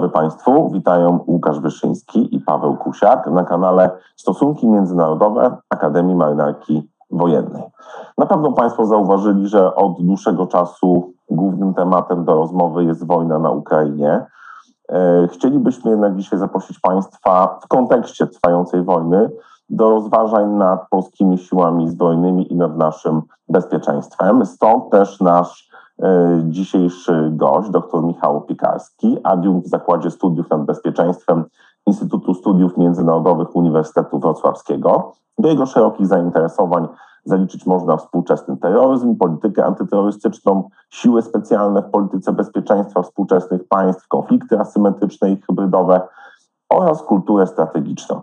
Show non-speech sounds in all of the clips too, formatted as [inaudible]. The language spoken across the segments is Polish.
dobry Państwu, witają Łukasz Wyszyński i Paweł Kusiak na kanale Stosunki Międzynarodowe Akademii Marynarki Wojennej. Na pewno Państwo zauważyli, że od dłuższego czasu głównym tematem do rozmowy jest wojna na Ukrainie. E, chcielibyśmy jednak dzisiaj zaprosić Państwa w kontekście trwającej wojny do rozważań nad polskimi siłami zbrojnymi i nad naszym bezpieczeństwem. Stąd też nasz dzisiejszy gość, dr Michał Piekarski, adiunkt w Zakładzie Studiów nad Bezpieczeństwem Instytutu Studiów Międzynarodowych Uniwersytetu Wrocławskiego. Do jego szerokich zainteresowań zaliczyć można współczesny terroryzm, politykę antyterrorystyczną, siły specjalne w polityce bezpieczeństwa współczesnych państw, konflikty asymetryczne i hybrydowe oraz kulturę strategiczną.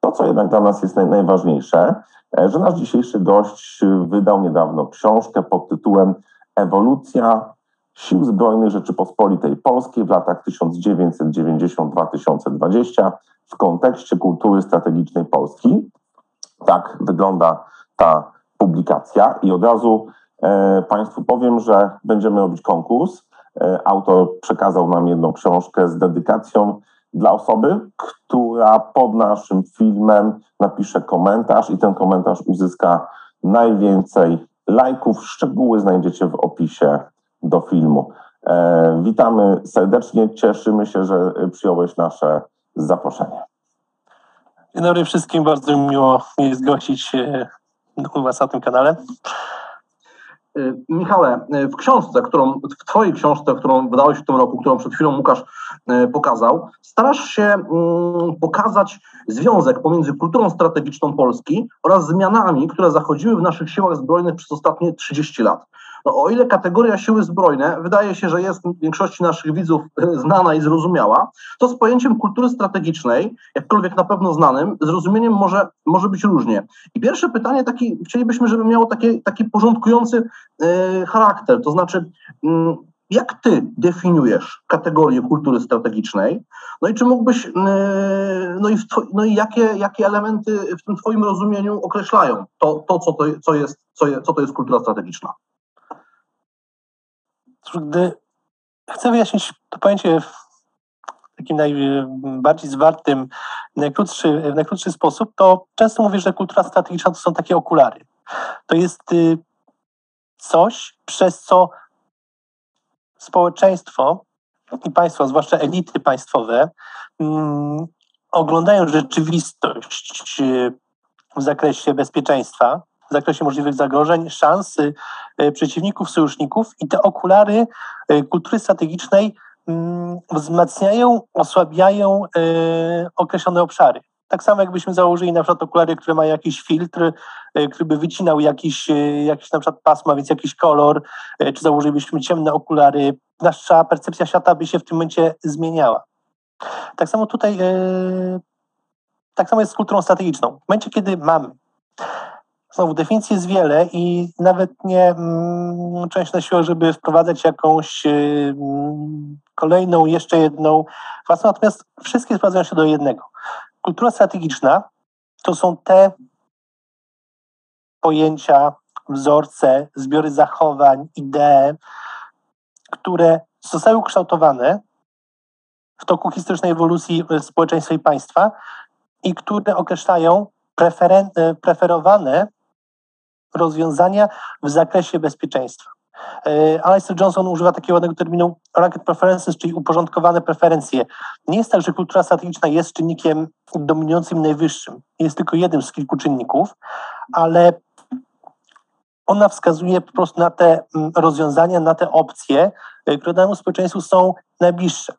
To, co jednak dla nas jest najważniejsze, e, że nasz dzisiejszy gość wydał niedawno książkę pod tytułem ewolucja Sił Zbrojnych Rzeczypospolitej Polskiej w latach 1990-2020 w kontekście kultury strategicznej Polski. Tak wygląda ta publikacja i od razu e, Państwu powiem, że będziemy robić konkurs. E, autor przekazał nam jedną książkę z dedykacją dla osoby, która pod naszym filmem napisze komentarz i ten komentarz uzyska najwięcej lajków. Szczegóły znajdziecie w opisie do filmu. E, witamy serdecznie, cieszymy się, że przyjąłeś nasze zaproszenie. Dzień dobry wszystkim, bardzo miło mi jest gościć u Was na tym kanale. Y, Michale, y, w książce, którą, w Twojej książce, którą wydałeś w tym roku, którą przed chwilą Łukasz y, pokazał, starasz się mm, pokazać związek pomiędzy kulturą strategiczną Polski oraz zmianami, które zachodziły w naszych siłach zbrojnych przez ostatnie 30 lat. No, o ile kategoria siły zbrojne wydaje się, że jest większości naszych widzów e, znana i zrozumiała, to z pojęciem kultury strategicznej, jakkolwiek na pewno znanym, zrozumieniem może, może być różnie. I pierwsze pytanie taki, chcielibyśmy, żeby miało takie, taki porządkujący e, charakter, to znaczy mm, jak ty definiujesz kategorię kultury strategicznej? No i czy mógłbyś, e, no i, no i jakie, jakie elementy w tym twoim rozumieniu określają to, to, co, to co, jest, co, je, co to jest kultura strategiczna? Gdy chcę wyjaśnić to pojęcie w takim najbardziej zwartym, najkrótszy, w najkrótszy sposób, to często mówię, że kultura strategiczna to są takie okulary. To jest y, coś, przez co społeczeństwo i państwo, zwłaszcza elity państwowe, mm, oglądają rzeczywistość y, w zakresie bezpieczeństwa, w zakresie możliwych zagrożeń, szans e, przeciwników, sojuszników i te okulary e, kultury strategicznej mm, wzmacniają, osłabiają e, określone obszary. Tak samo jakbyśmy założyli na przykład okulary, które mają jakiś filtr, który by wycinał jakiś, jakiś na przykład pasma, więc jakiś kolor, czy założylibyśmy ciemne okulary, nasza percepcja świata by się w tym momencie zmieniała. Tak samo tutaj, tak samo jest z kulturą strategiczną. W momencie, kiedy mamy Znowu, definicji jest wiele i nawet nie mm, część na siłę, żeby wprowadzać jakąś y, kolejną, jeszcze jedną własną, natomiast wszystkie sprowadzają się do jednego. Kultura strategiczna to są te pojęcia, wzorce, zbiory zachowań, idee, które zostały ukształtowane w toku historycznej ewolucji społeczeństwa i państwa i które określają preferen- preferowane rozwiązania w zakresie bezpieczeństwa. E, Alistair Johnson używa takiego ładnego terminu ranked preferences, czyli uporządkowane preferencje. Nie jest tak, że kultura strategiczna jest czynnikiem dominującym najwyższym. Jest tylko jednym z kilku czynników, ale ona wskazuje po prostu na te mm, rozwiązania, na te opcje, e, które danemu społeczeństwu są najbliższe.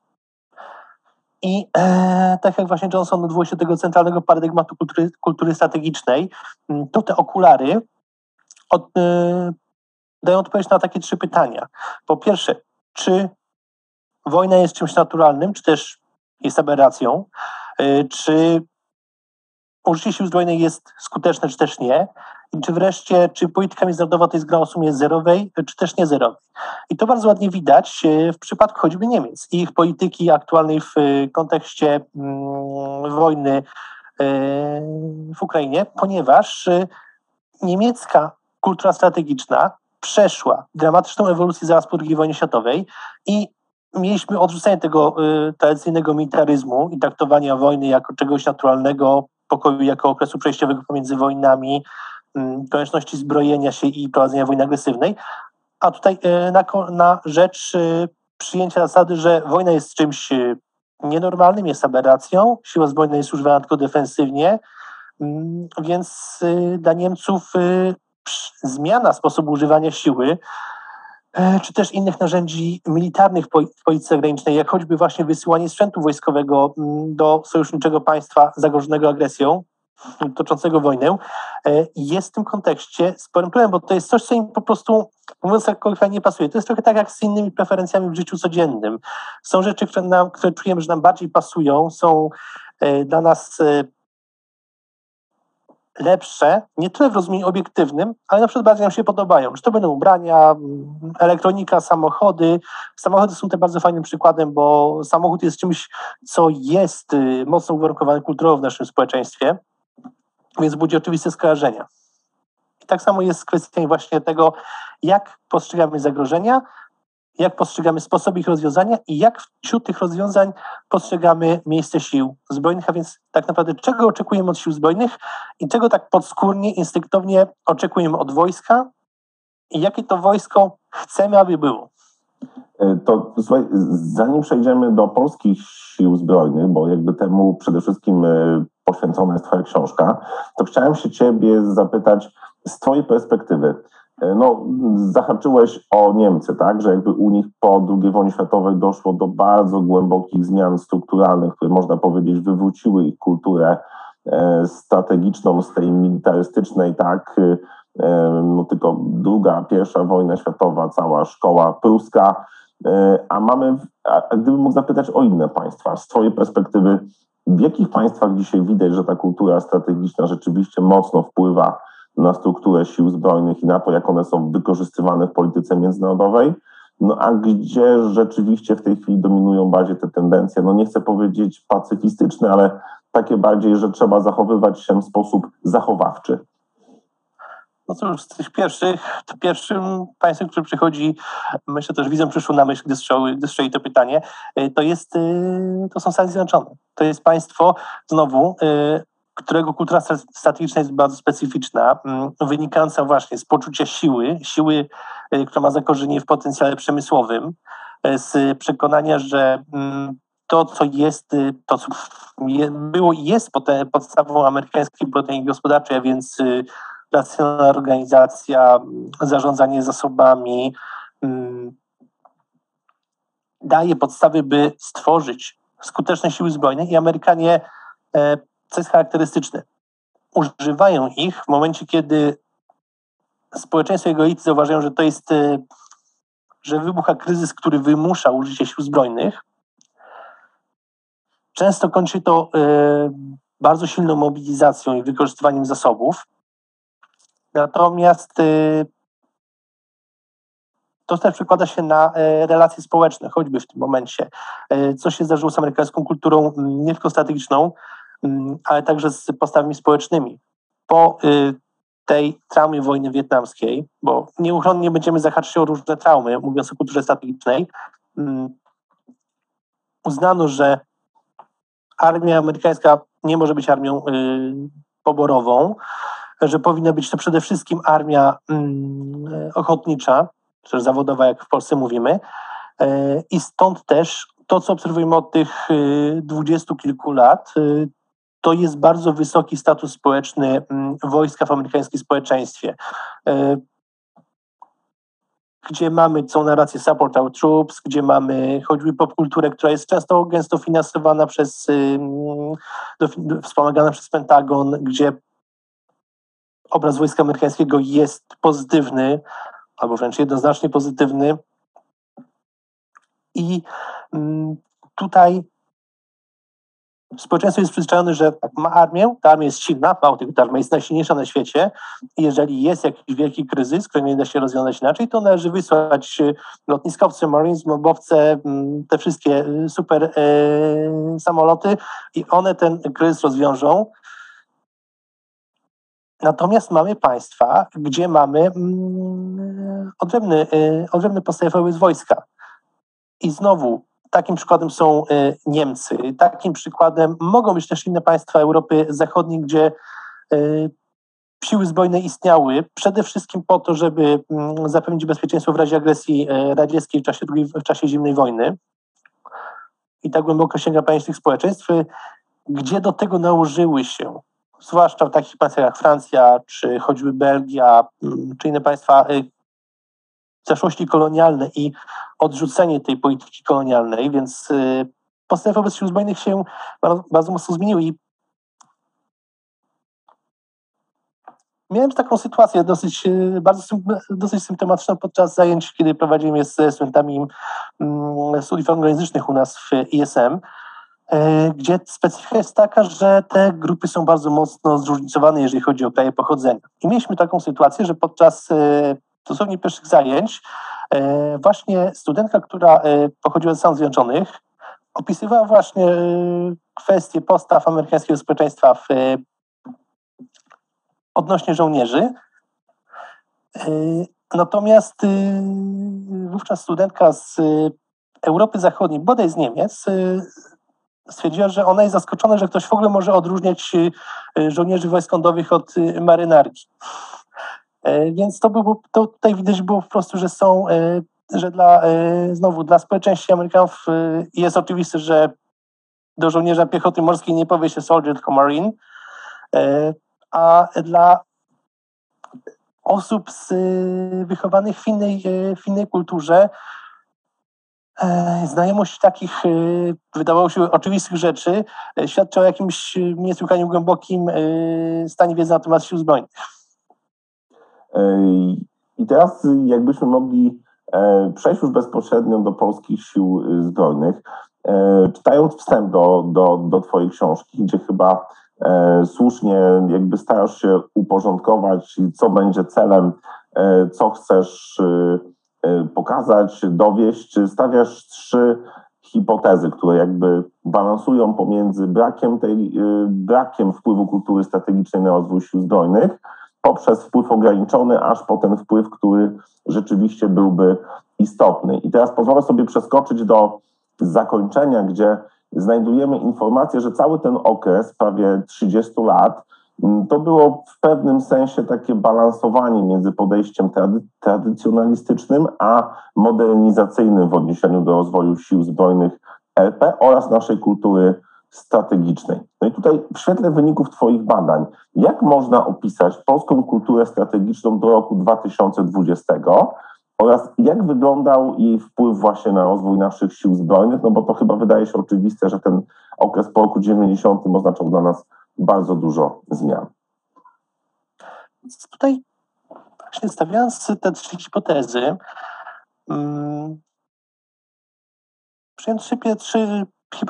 I e, tak jak właśnie Johnson odwołuje się do tego centralnego paradygmatu kultury, kultury strategicznej, mm, to te okulary od, y, dają odpowiedź na takie trzy pytania. Po pierwsze, czy wojna jest czymś naturalnym, czy też jest aberracją? Y, czy użycie sił zbrojnych jest skuteczne, czy też nie? I czy wreszcie, czy polityka międzynarodowa to jest gra o sumie zerowej, czy też nie zerowej? I to bardzo ładnie widać y, w przypadku choćby Niemiec i ich polityki aktualnej w kontekście mm, wojny w Ukrainie, ponieważ niemiecka kultura strategiczna przeszła dramatyczną ewolucję zaraz po II wojnie światowej i mieliśmy odrzucenie tego y, tradycyjnego militaryzmu i traktowania wojny jako czegoś naturalnego, pokoju jako okresu przejściowego pomiędzy wojnami, y, konieczności zbrojenia się i prowadzenia wojny agresywnej, a tutaj y, na, na rzecz y, przyjęcia zasady, że wojna jest czymś y, nienormalnym, jest aberracją, siła zbrojna jest używana tylko defensywnie, mm, więc y, dla Niemców zmiana sposobu używania siły E, czy też innych narzędzi militarnych w polityce zagranicznej, jak choćby właśnie wysyłanie sprzętu wojskowego mm, do sojuszniczego państwa zagrożonego agresją, toczącego wojnę, e, jest w tym kontekście sporym problemem, bo to jest coś, co im po prostu, mówiąc tak nie pasuje. To jest trochę tak jak z innymi preferencjami w życiu codziennym. Są rzeczy, które, nam, które czujemy, że nam bardziej pasują, są e, dla nas lepsze, nie tyle w rozumieniu obiektywnym, ale na przykład bardziej nam się podobają. Że to będą ubrania, elektronika, samochody. Samochody są też bardzo fajnym przykładem, bo samochód jest czymś, co jest y, mocno uwarunkowane kulturowo w naszym społeczeństwie, więc budzi oczywiste skojarzenia. I tak samo jest z kwestią właśnie tego, jak postrzegamy zagrożenia, jak postrzegamy sposób ich rozwiązania i jak wśród tych rozwiązań postrzegamy miejsce sił zbrojnych, a więc tak naprawdę czego oczekujemy od sił zbrojnych i czego tak podskórnie, instynktownie oczekujemy od wojska i jakie to wojsko chcemy, aby było. E, to słuchaj, zanim przejdziemy do polskich sił zbrojnych, bo jakby temu przede wszystkim e, poświęcona jest Twoja książka, to chciałem się Ciebie zapytać z Twojej perspektywy. E, no, zahaczyłeś o Niemcy, tak, że jakby u nich po II wojnie światowej doszło do bardzo głębokich zmian strukturalnych, które można powiedzieć wywróciły ich kulturę e, strategiczną z tej militarystycznej, tak, e, no tylko druga, pierwsza wojna światowa, cała szkoła pruska, a mamy, a gdybym mógł zapytać o inne państwa, z twojej perspektywy, w jakich państwach dzisiaj widać, że ta kultura strategiczna rzeczywiście mocno wpływa na strukturę sił zbrojnych i na to, jak one są wykorzystywane w polityce międzynarodowej. No a gdzie rzeczywiście w tej chwili dominują bardziej te tendencje, no nie chcę powiedzieć pacyfistyczne, ale takie bardziej, że trzeba zachowywać się w sposób zachowawczy. No cóż, z tych pierwszych, to pierwszym państwem, który przychodzi, myślę też widzą przyszło na myśl, gdy strzeli, gdy strzeli to pytanie, y, to jest, y, to są Stany Zjednoczone. To jest państwo, znowu, y, którego kultura strategiczna jest bardzo specyficzna, mm, wynikająca właśnie z poczucia siły, siły, y, która ma zakorzenienie w potencjale przemysłowym, y, z przekonania, że mm, to, co jest, y, to, co było i jest podstawą amerykańskiej potęgi gospodarczej, a więc racjonalna organizacja, mm, zarządzanie zasobami, daje podstawy, by stworzyć skuteczne siły zbrojne i Amerykanie e, co jest charakterystyczne. Używają ich w momencie, kiedy społeczeństwo jego elity zauważają, że to jest, e, że wybucha kryzys, który wymusza użycie sił zbrojnych. Często kończy to e, bardzo silną mobilizacją i wykorzystywaniem zasobów. Natomiast e, to też przekłada się na relacje społeczne, choćby w tym momencie. Co się zdarzyło z amerykańską kulturą, nie tylko strategiczną, ale także z postawami społecznymi. Po y, tej traumie wojny wietnamskiej, bo nieuchronnie będziemy zahaczyć o różne traumy, mówiąc o kulturze strategicznej, mm, uznano, że armia amerykańska nie może być armią y, poborową, że powinna być to przede wszystkim armia mm, ochotnicza, czy zawodowa, jak w Polsce mówimy. Y, I stąd też to, co obserwujemy od tych dwudziestu kilku lat, to jest bardzo wysoki status społeczny mm, wojska w amerykańskim społeczeństwie e, gdzie mamy całą narrację Support Our Troops, gdzie mamy choćby popkulturę, która jest często gęsto finansowana przez, wspomagana przez Pentagon, gdzie obraz wojska amerykańskiego jest pozytywny, albo wręcz jednoznacznie pozytywny. I tutaj społeczeństwo jest przyzwyczajone, że tak, ma armię, ta armia jest silna, mało ta armia jest najsilniejsza na świecie i jeżeli jest jakiś wielki kryzys, który nie da się rozwiązać inaczej, to należy wysłać e, lotniskowce, marines, mobowce, te wszystkie e, super e, samoloty i one ten kryzys rozwiążą. Natomiast mamy państwa, gdzie mamy mm, odrębny, odrębny podstawowy wojska. I znowu takim przykładem są Niemcy. Takim przykładem mogą być też inne państwa Europy Zachodniej, gdzie siły zbrojne istniały przede wszystkim po to, żeby mm, zapewnić bezpieczeństwo w razie agresji radzieckiej w czasie, drugiej, w czasie zimnej wojny. I tak głęboko sięga pamięć tych społeczeństw, gdzie do tego nałożyły się zwłaszcza w takich państwach jak Francja, czy choćby Belgia, mm, czy inne państwa, y, zaszłości kolonialne i odrzucenie tej polityki kolonialnej, więc y, postępy wobec sił zbrojnych się bardzo mocno zmieniły i miałem taką sytuację dosyć, y, bardzo dosyć symptomatyczną podczas zajęć, kiedy prowadziłem je ze studentami mm, studiów anglojęzycznych u nas w ISM. E, gdzie specyfika jest taka, że te grupy są bardzo mocno zróżnicowane, jeżeli chodzi o kraje pochodzenia. I mieliśmy taką sytuację, że podczas dosłownie pierwszych zajęć e, właśnie studentka, która pochodziła ze Stanów Zjednoczonych, opisywała właśnie kwestie postaw amerykańskiego społeczeństwa w, odnośnie żołnierzy. Natomiast wówczas studentka z Europy Zachodniej, bodaj z Niemiec, stwierdziła, że ona jest zaskoczona, że ktoś w ogóle może odróżniać żołnierzy wojsk od marynarki. E, więc to, było, to tutaj widać było po prostu, że są, e, że dla, e, znowu dla społeczności Amerykanów jest oczywiste, że do żołnierza piechoty morskiej nie powie się soldier, tylko marine, a dla osób z, wychowanych w innej, w innej kulturze znajomość takich, wydawało się, oczywistych rzeczy świadczy o jakimś niesłychanie głębokim stanie wiedzy na temat sił zbrojnych. I teraz jakbyśmy mogli przejść już bezpośrednio do polskich sił zbrojnych. Czytając wstęp do, do, do Twojej książki, gdzie chyba słusznie jakby starasz się uporządkować, co będzie celem, co chcesz pokazać, dowieść, stawiasz trzy hipotezy, które jakby balansują pomiędzy brakiem, tej, brakiem wpływu kultury strategicznej na rozwój sił zbrojnych, poprzez wpływ ograniczony, aż po ten wpływ, który rzeczywiście byłby istotny. I teraz pozwolę sobie przeskoczyć do zakończenia, gdzie znajdujemy informację, że cały ten okres, prawie 30 lat, Mm, to było w pewnym sensie takie balansowanie między podejściem trady tradycjonalistycznym a modernizacyjnym w odniesieniu do rozwoju sił zbrojnych RP oraz naszej kultury strategicznej. No i tutaj w świetle wyników Twoich badań, jak można opisać polską kulturę strategiczną do roku 2020 oraz jak wyglądał jej wpływ właśnie na rozwój naszych sił zbrojnych, no bo to chyba wydaje się oczywiste, że ten okres po roku 90 oznaczał dla nas bardzo dużo zmian. Tutaj właśnie stawiając te trzy hipotezy, hmm, przyjąłem trzy, trzy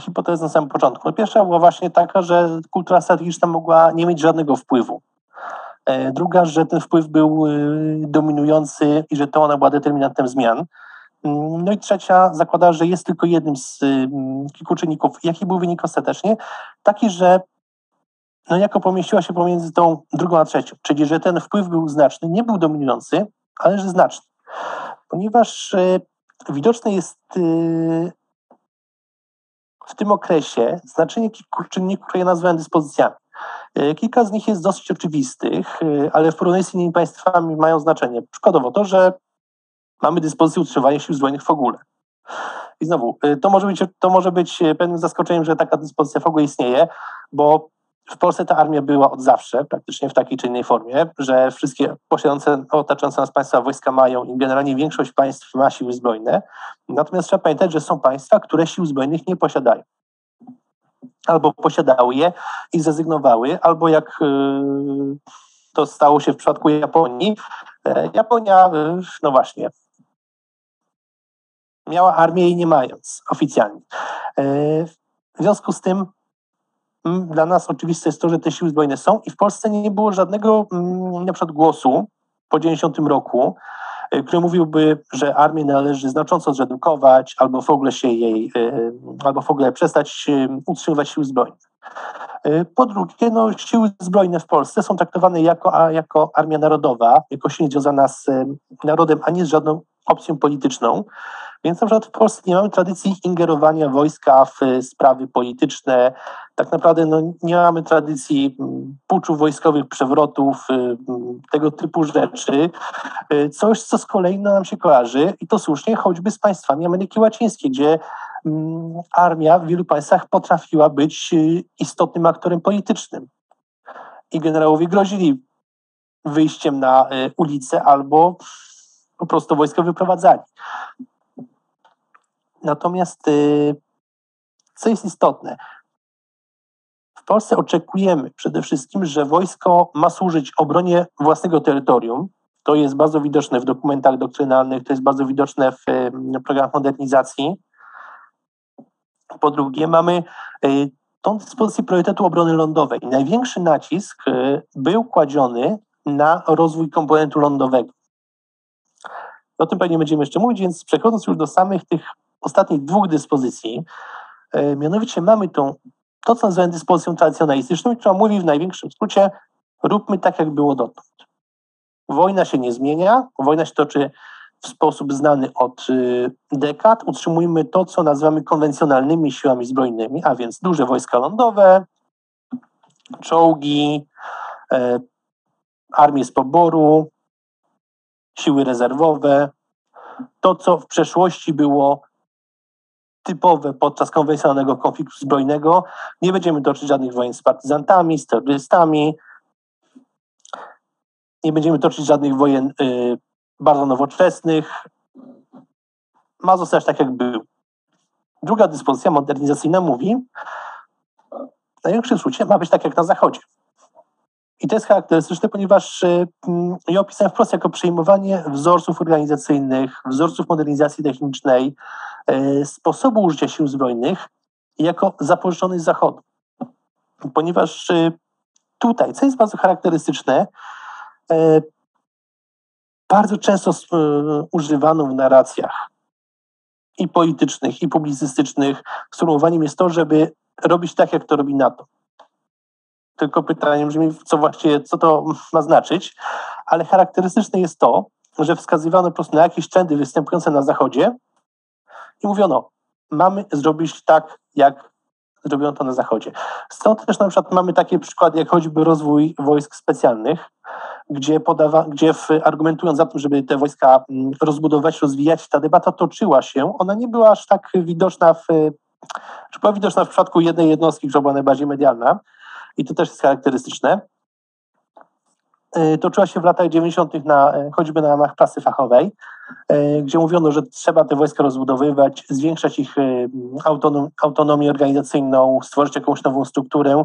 hipotezy na samym początku. Pierwsza była właśnie taka, że kultura strategiczna mogła nie mieć żadnego wpływu. E, druga, że ten wpływ był y, dominujący i że to ona była determinantem zmian. Mm, no i trzecia zakłada, że jest tylko jednym z y, kilku czynników. Jaki był wynik ostatecznie? Taki, że no jako pomieściła się pomiędzy tą drugą a trzecią, czyli że ten wpływ był znaczny, nie był dominujący, ale że znaczny. Ponieważ y, widoczne jest y, w tym okresie znaczenie kilku czynników, które ja nazwałem dyspozycjami. Y, kilka z nich jest dosyć oczywistych, ale w porównaniu z innymi państwami mają znaczenie. Przykładowo to, że mamy dyspozycję utrzymywania sił zbrojnych w ogóle. I znowu, to może być, to może być pewnym zaskoczeniem, że taka dyspozycja w ogóle istnieje, bo w Polsce ta armia była od zawsze, praktycznie w takiej czy innej formie, że wszystkie posiadające, otaczające nas państwa wojska mają i generalnie większość państw ma siły zbrojne. Natomiast trzeba pamiętać, że są państwa, które sił zbrojnych nie posiadają. Albo posiadały je i zrezygnowały, albo jak yy, to stało się w przypadku Japonii, yy, Japonia, yy, no właśnie, miała armię i nie mając oficjalnie. W związku z tym dla nas oczywiste jest to, że te siły zbrojne są i w Polsce nie było żadnego mm, na przykład głosu po 90 roku, y, który mówiłby, że armię należy znacząco zredukować albo w ogóle się jej, y, albo w ogóle przestać y, utrzymywać sił zbrojnych. Po drugie, no, siły zbrojne w Polsce są traktowane jako, jako armia narodowa, jako silnie związana z narodem, a nie z żadną opcją polityczną. Więc na przykład w Polsce nie mamy tradycji ingerowania wojska w sprawy polityczne. Tak naprawdę no, nie mamy tradycji mm, puczów wojskowych, przewrotów, y, mm, tego typu rzeczy. Y, coś, co z kolei no, nam się kojarzy, i to słusznie, choćby z państwami Ameryki Łacińskiej, gdzie mm, armia w wielu państwach potrafiła być y, istotnym aktorem politycznym. I generałowie grozili wyjściem na ulicę albo po prostu wojsko wyprowadzali. Natomiast y, co jest istotne, w Polsce oczekujemy przede wszystkim, że wojsko ma służyć obronie własnego terytorium. To jest bardzo widoczne w dokumentach doktrynalnych, to jest bardzo widoczne w programach modernizacji. Po drugie, mamy y, tą dyspozycję priorytetu obrony lądowej. Największy nacisk y, był kładziony na rozwój komponentu lądowego. O tym pewnie będziemy jeszcze mówić, więc przechodząc już do samych tych ostatnich dwóch dyspozycji, e, mianowicie mamy tą, to, co nazywamy dyspozycją tradycjonalistyczną, która mówi w największym skrócie, róbmy tak, jak było dotąd. Wojna się nie zmienia, wojna się toczy w sposób znany od y, dekad. Utrzymujmy to, co nazywamy konwencjonalnymi siłami zbrojnymi, a więc duże wojska lądowe, czołgi, e, armię z poboru, siły rezerwowe. To, co w przeszłości było typowe podczas konwencjonalnego konfliktu zbrojnego. Nie będziemy toczyć żadnych wojen z partyzantami, z terrorystami. Nie będziemy toczyć żadnych wojen y, bardzo nowoczesnych. Ma zostać tak, jak był. Druga dyspozycja modernizacyjna mówi, w największym skrócie, ma być tak jak na Zachodzie. I to jest charakterystyczne, ponieważ y, mm, ja opisałem wprost jako przejmowanie wzorców organizacyjnych, wzorców modernizacji technicznej, sposobu użycia sił zbrojnych jako zapożyczony z Zachodu. Ponieważ y, tutaj, co jest bardzo charakterystyczne, bardzo często używano w narracjach i politycznych, i publicystycznych sformułowaniem jest to, żeby robić tak, jak to robi NATO tylko pytanie brzmi, co właściwie, co to ma znaczyć, ale charakterystyczne jest to, że wskazywano po prostu na jakieś trendy występujące na Zachodzie i mówiono, mamy zrobić tak, jak zrobiono to na Zachodzie. Stąd też na przykład mamy takie przykłady, jak choćby rozwój wojsk specjalnych, gdzie, podawa, gdzie w, argumentując za tym, żeby te wojska mm, rozbudować, rozwijać, ta debata toczyła się. Ona nie była aż tak widoczna w, czy była widoczna w przypadku jednej jednostki, która była najbardziej medialna, i to też jest charakterystyczne. E, toczyła się w latach 90. Na, e, choćby na ramach prasy fachowej, e, gdzie mówiono, że trzeba te wojska rozbudowywać, zwiększać ich autonom, autonomię organizacyjną, stworzyć jakąś nową strukturę.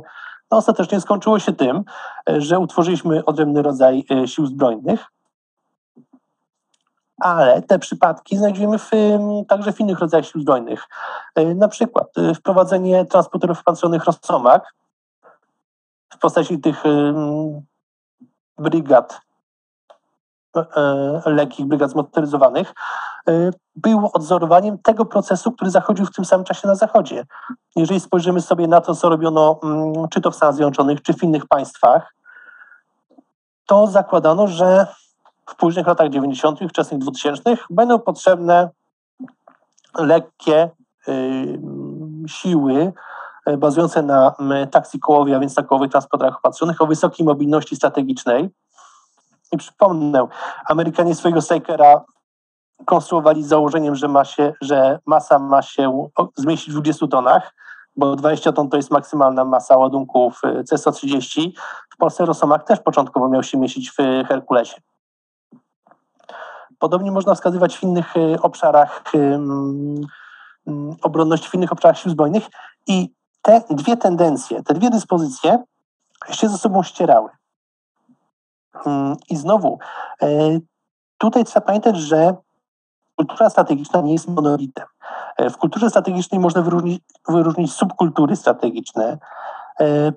No, ostatecznie skończyło się tym, że utworzyliśmy odrębny rodzaj sił zbrojnych, ale te przypadki znajdziemy w, także w innych rodzajach sił zbrojnych. Na przykład wprowadzenie transporterów pancerzonych Rosomak, w postaci tych brygad, e, lekkich brygad zmotoryzowanych, e, było odzorowaniem tego procesu, który zachodził w tym samym czasie na Zachodzie. Jeżeli spojrzymy sobie na to, co robiono mm, czy to w Stanach Zjednoczonych, czy w innych państwach, to zakładano, że w późnych latach 90., wczesnych 2000 będą potrzebne lekkie y, siły bazujące na taksi kołowej, a więc na kołowych transportach opatrzonych o wysokiej mobilności strategicznej. I przypomnę, Amerykanie swojego Strikera konstruowali z założeniem, że, ma się, że masa ma się zmieścić w 20 tonach, bo 20 ton to jest maksymalna masa ładunków e, C-130. W Polsce Rosomak też początkowo miał się mieścić w Herkulesie. Podobnie można wskazywać w innych e, obszarach obronności, w innych obszarach sił zbrojnych i te dwie tendencje, te dwie dyspozycje się ze sobą ścierały. Mm, I znowu, e, tutaj trzeba pamiętać, że kultura strategiczna nie jest monolitem. E, w kulturze strategicznej można wyróżnić, wyróżnić subkultury strategiczne, e,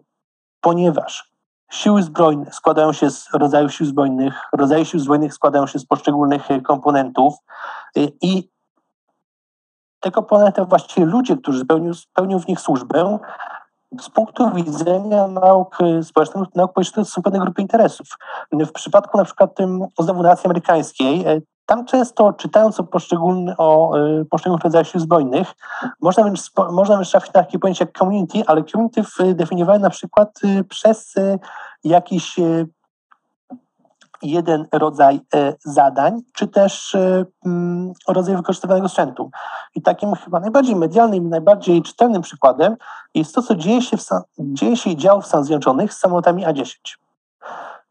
ponieważ siły zbrojne składają się z rodzajów sił zbrojnych, rodzaje sił zbrojnych składają się z poszczególnych komponentów i te komponenty właściwie ludzie, którzy pełnią, pełnią w nich służbę, z punktu widzenia nauk społecznych, nauk politycznych są pewne grupy interesów. W przypadku na przykład tym, znowu nacji amerykańskiej, e, tam często czytając o, poszczególny, o y, poszczególnych rodzajach sił zbrojnych, można wręcz, można wręcz trafić na takie pojęcie jak community, ale community definiowane na przykład y, przez jakiś jeden rodzaj e, zadań, czy też e, mm, rodzaj wykorzystywanego sprzętu. I takim chyba najbardziej medialnym i najbardziej czytelnym przykładem jest to, co dzieje się, w, dzieje się i działo w Stanach Zjednoczonych z samolotami A-10.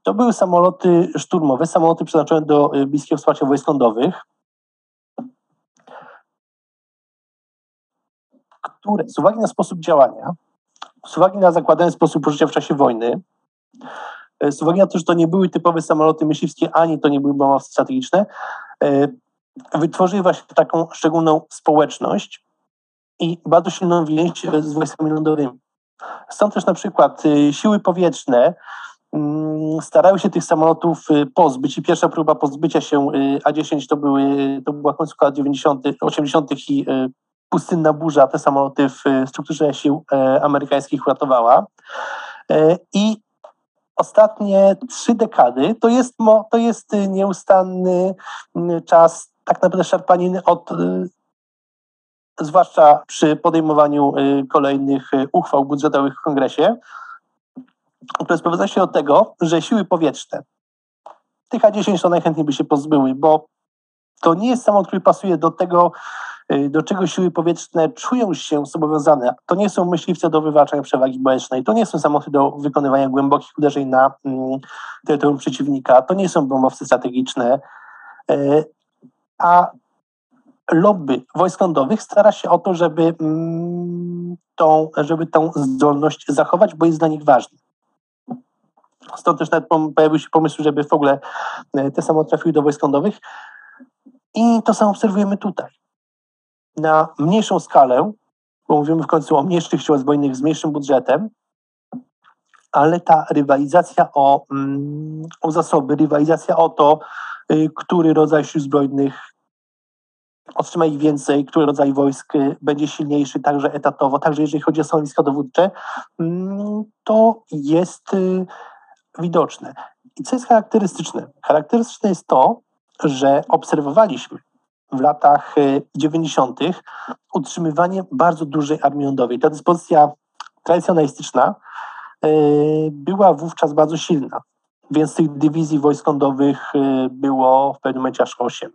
To były samoloty szturmowe, samoloty przeznaczone do e, bliskiego wsparcia wojsk lądowych, które z uwagi na sposób działania, z uwagi na zakładany sposób użycia w czasie wojny, z uwagi na to, że to nie były typowe samoloty myśliwskie, ani to nie były bombowce strategiczne, e, wytworzyły właśnie taką szczególną społeczność i bardzo silną więź z wojskami lądowymi. Stąd też na przykład e, siły powietrzne mm, starały się tych samolotów pozbyć i pierwsza próba pozbycia się A-10 to, były, to była końcówka lat 90., 80. i pustynna burza te samoloty w strukturze sił amerykańskich uratowała. I ostatnie trzy dekady to jest, to jest y, nieustanny y, czas tak naprawdę szarpaniny od y, zwłaszcza przy podejmowaniu kolejnych uchwał budżetowych w kongresie, które sprowadza się do tego, że siły powietrzne, tych A-10 to najchętniej by się pozbyły, bo to nie jest samolot, który pasuje do tego, Y, do czego siły powietrzne czują się zobowiązane. To nie są myśliwce do wywalczania przewagi boecznej, to nie są samoloty do wykonywania głębokich uderzeń na mm, terytorium przeciwnika, to nie są bombowce strategiczne, y, a lobby wojsk lądowych stara się o to, żeby, mm, tą, żeby tą zdolność zachować, bo jest dla nich ważny. Stąd też nawet pojawił się pomysł, żeby w ogóle y, te samoloty trafiły do wojsk lądowych. I to samo obserwujemy tutaj na mniejszą skalę, bo mówimy w końcu o mniejszych siłach zbrojnych z mniejszym budżetem, ale ta rywalizacja o, mm, o zasoby, rywalizacja o to, y, który rodzaj sił zbrojnych otrzyma ich więcej, który rodzaj wojsk y, będzie silniejszy, także etatowo, także jeżeli chodzi o stanowiska dowódcze, mm, to jest y, widoczne. I co jest charakterystyczne? Charakterystyczne jest to, że obserwowaliśmy w latach 90. E, utrzymywanie bardzo dużej armii lądowej. Ta dyspozycja tradycjonalistyczna e, była wówczas bardzo silna, więc tych dywizji wojsk lądowych e, było w pewnym momencie aż 8.